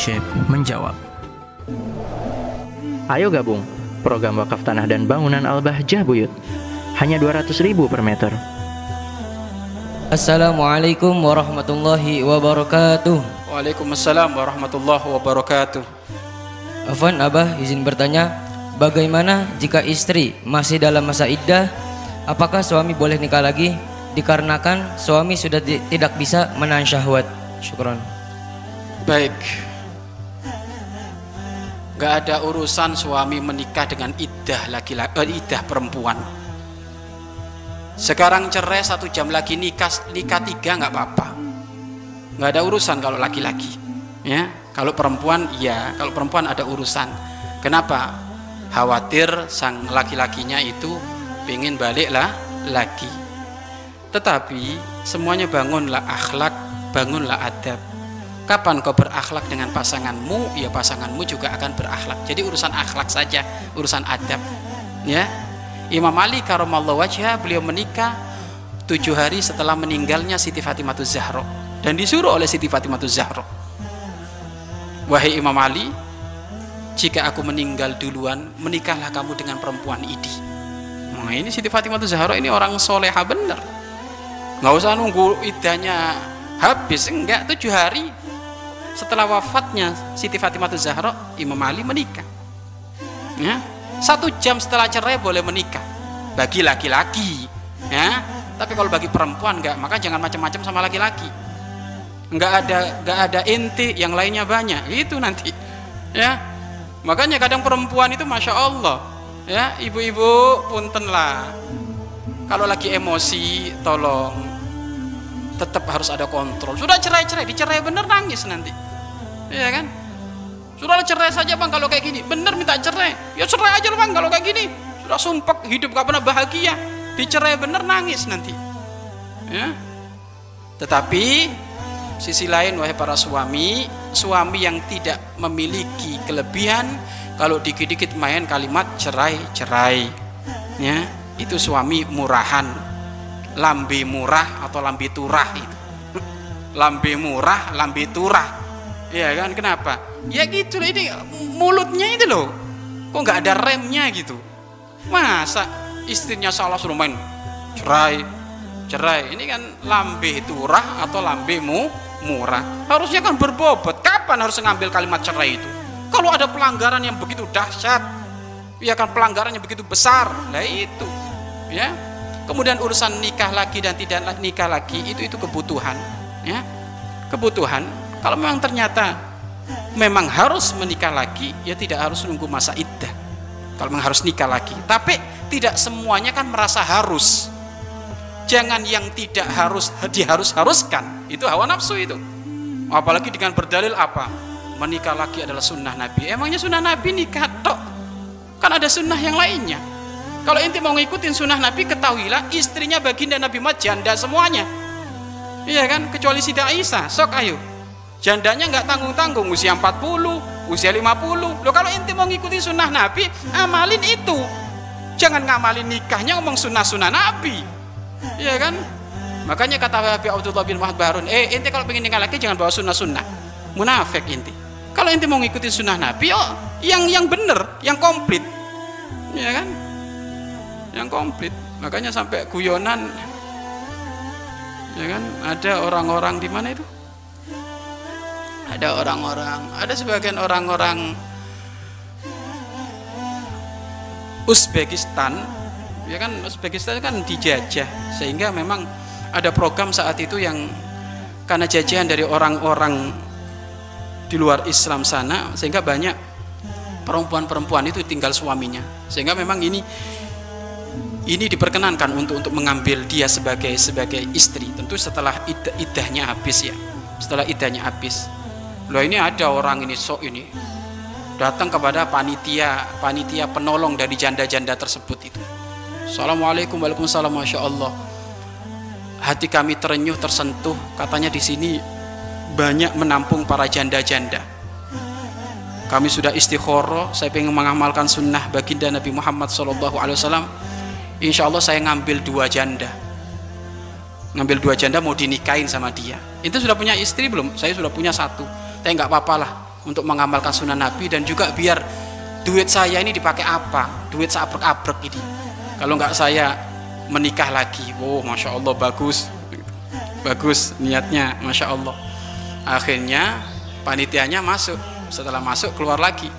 Syekh menjawab. Ayo gabung program wakaf tanah dan bangunan Al-Bahjah Buyut. Hanya 200 ribu per meter. Assalamualaikum warahmatullahi wabarakatuh. Waalaikumsalam warahmatullahi wabarakatuh. Afwan Abah izin bertanya, bagaimana jika istri masih dalam masa iddah? Apakah suami boleh nikah lagi? Dikarenakan suami sudah ti- tidak bisa menahan syahwat. Syukron. Baik. Gak ada urusan suami menikah dengan idah laki-laki, eh, idah perempuan. Sekarang cerai satu jam lagi nikah nikah tiga nggak apa-apa. Nggak ada urusan kalau laki-laki. Ya, kalau perempuan iya, kalau perempuan ada urusan. Kenapa? Khawatir sang laki-lakinya itu pengen balik lah lagi. Tetapi semuanya bangunlah akhlak, bangunlah adab. Kapan kau berakhlak dengan pasanganmu, ya pasanganmu juga akan berakhlak. Jadi urusan akhlak saja, urusan adab. Ya, Imam Ali karomallahu wajah beliau menikah tujuh hari setelah meninggalnya Siti Fatimatus Zahra dan disuruh oleh Siti Fatimatus Zahra. Wahai Imam Ali, jika aku meninggal duluan, menikahlah kamu dengan perempuan ini. Nah ini Siti Fatimatus Zahra ini orang soleha bener. Nggak usah nunggu idahnya habis, enggak tujuh hari setelah wafatnya Siti Fatimah Zahra Imam Ali menikah. Ya. Satu jam setelah cerai boleh menikah. Bagi laki-laki ya. Tapi kalau bagi perempuan enggak maka jangan macam-macam sama laki-laki. Enggak ada enggak ada inti yang lainnya banyak. Itu nanti ya. Makanya kadang perempuan itu masya Allah ya. Ibu-ibu punten lah kalau lagi emosi tolong tetap harus ada kontrol. Sudah cerai-cerai, dicerai bener nangis nanti. Iya kan? Sudah cerai saja bang kalau kayak gini. Bener minta cerai. Ya cerai aja bang kalau kayak gini. Sudah sumpah hidup gak pernah bahagia. Dicerai bener nangis nanti. Ya. Tetapi sisi lain wahai para suami, suami yang tidak memiliki kelebihan kalau dikit-dikit main kalimat cerai-cerai. Ya, itu suami murahan lambe murah atau lambe turah itu? Lambe murah lambe turah. Ya kan kenapa? Ya gitu loh ini mulutnya itu loh. Kok nggak ada remnya gitu? Masa istrinya salah suruh main cerai cerai? Ini kan lambe turah atau lambe mu murah. Harusnya kan berbobot. Kapan harus ngambil kalimat cerai itu? Kalau ada pelanggaran yang begitu dahsyat ya kan pelanggarannya begitu besar. Nah itu ya kemudian urusan nikah lagi dan tidak nikah lagi itu itu kebutuhan ya. Kebutuhan kalau memang ternyata memang harus menikah lagi ya tidak harus nunggu masa iddah. Kalau memang harus nikah lagi. Tapi tidak semuanya kan merasa harus. Jangan yang tidak harus diharus haruskan itu hawa nafsu itu. Apalagi dengan berdalil apa? Menikah lagi adalah sunnah nabi. Emangnya sunnah nabi nikah tok? Kan ada sunnah yang lainnya kalau inti mau ngikutin sunnah Nabi, ketahuilah istrinya baginda Nabi Muhammad janda semuanya. Iya kan? Kecuali Siti Aisyah, sok ayo. Jandanya nggak tanggung-tanggung, usia 40, usia 50. Loh kalau inti mau ngikutin sunnah Nabi, amalin itu. Jangan ngamalin nikahnya ngomong sunnah-sunnah Nabi. Iya kan? Makanya kata Habib Abdullah bin Muhammad Baharun, eh inti kalau pengen nikah lagi jangan bawa sunnah-sunnah. Munafik inti. Kalau inti mau ngikutin sunnah Nabi, oh yang yang bener, yang komplit. Iya kan? Yang komplit. Makanya sampai guyonan ya kan? Ada orang-orang di mana itu? Ada orang-orang ada sebagian orang-orang Uzbekistan ya kan? Uzbekistan kan dijajah sehingga memang ada program saat itu yang karena jajahan dari orang-orang di luar Islam sana sehingga banyak perempuan-perempuan itu tinggal suaminya. Sehingga memang ini ini diperkenankan untuk untuk mengambil dia sebagai sebagai istri. Tentu setelah id, idahnya habis ya. Setelah idahnya habis. Loh ini ada orang ini sok ini datang kepada panitia panitia penolong dari janda-janda tersebut itu. Assalamualaikum Waalaikumsalam Masya Allah. Hati kami terenyuh tersentuh. Katanya di sini banyak menampung para janda-janda. Kami sudah istiqoroh. Saya ingin mengamalkan sunnah baginda Nabi Muhammad Wasallam insya Allah saya ngambil dua janda. Ngambil dua janda mau dinikahin sama dia. Itu sudah punya istri belum? Saya sudah punya satu. Tapi nggak apa-apa lah untuk mengamalkan sunnah Nabi dan juga biar duit saya ini dipakai apa? Duit seabrek-abrek ini. Kalau nggak saya menikah lagi. Wow masya Allah bagus. Bagus niatnya masya Allah. Akhirnya panitianya masuk. Setelah masuk keluar lagi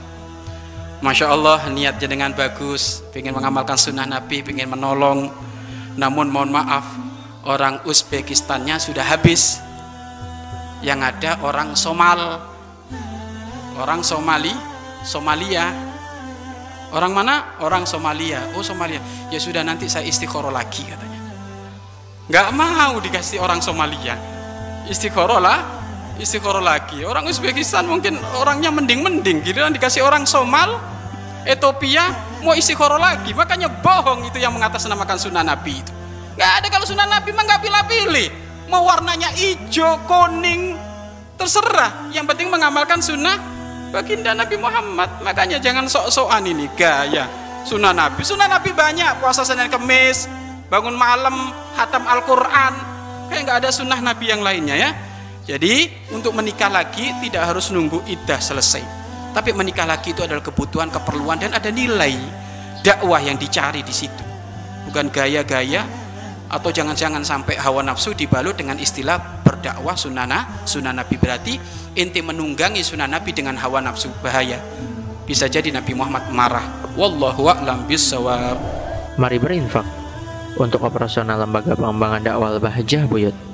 Masya Allah niatnya dengan bagus ingin mengamalkan sunnah Nabi ingin menolong. Namun mohon maaf orang Uzbekistannya sudah habis. Yang ada orang Somal. Orang Somali Somalia. Orang mana? Orang Somalia. Oh Somalia. Ya sudah nanti saya istiqoroh lagi katanya. Nggak mau dikasih orang Somalia. Istiqoroh lah istiqoroh lagi. Orang Uzbekistan mungkin orangnya mending-mending gitu. Dikasih orang Somal Ethiopia mau isi koro lagi. Makanya bohong itu yang mengatasnamakan sunnah Nabi itu. Nggak ada kalau sunnah Nabi mah nggak pilih-pilih. Mau warnanya hijau kuning terserah. Yang penting mengamalkan sunnah baginda Nabi Muhammad. Makanya jangan sok-sokan ini gaya sunnah Nabi. Sunnah Nabi banyak. Puasa Senin Kemis bangun malam hatam Al-Quran. Kayak nggak ada sunnah Nabi yang lainnya ya jadi untuk menikah lagi tidak harus nunggu iddah selesai tapi menikah lagi itu adalah kebutuhan, keperluan dan ada nilai dakwah yang dicari di situ. Bukan gaya-gaya atau jangan-jangan sampai hawa nafsu dibalut dengan istilah berdakwah sunana sunnah Nabi berarti inti menunggangi sunnah Nabi dengan hawa nafsu bahaya. Bisa jadi Nabi Muhammad marah. Wallahu a'lam bissawab. Mari berinfak untuk operasional lembaga pengembangan dakwah Bahjah Buyut.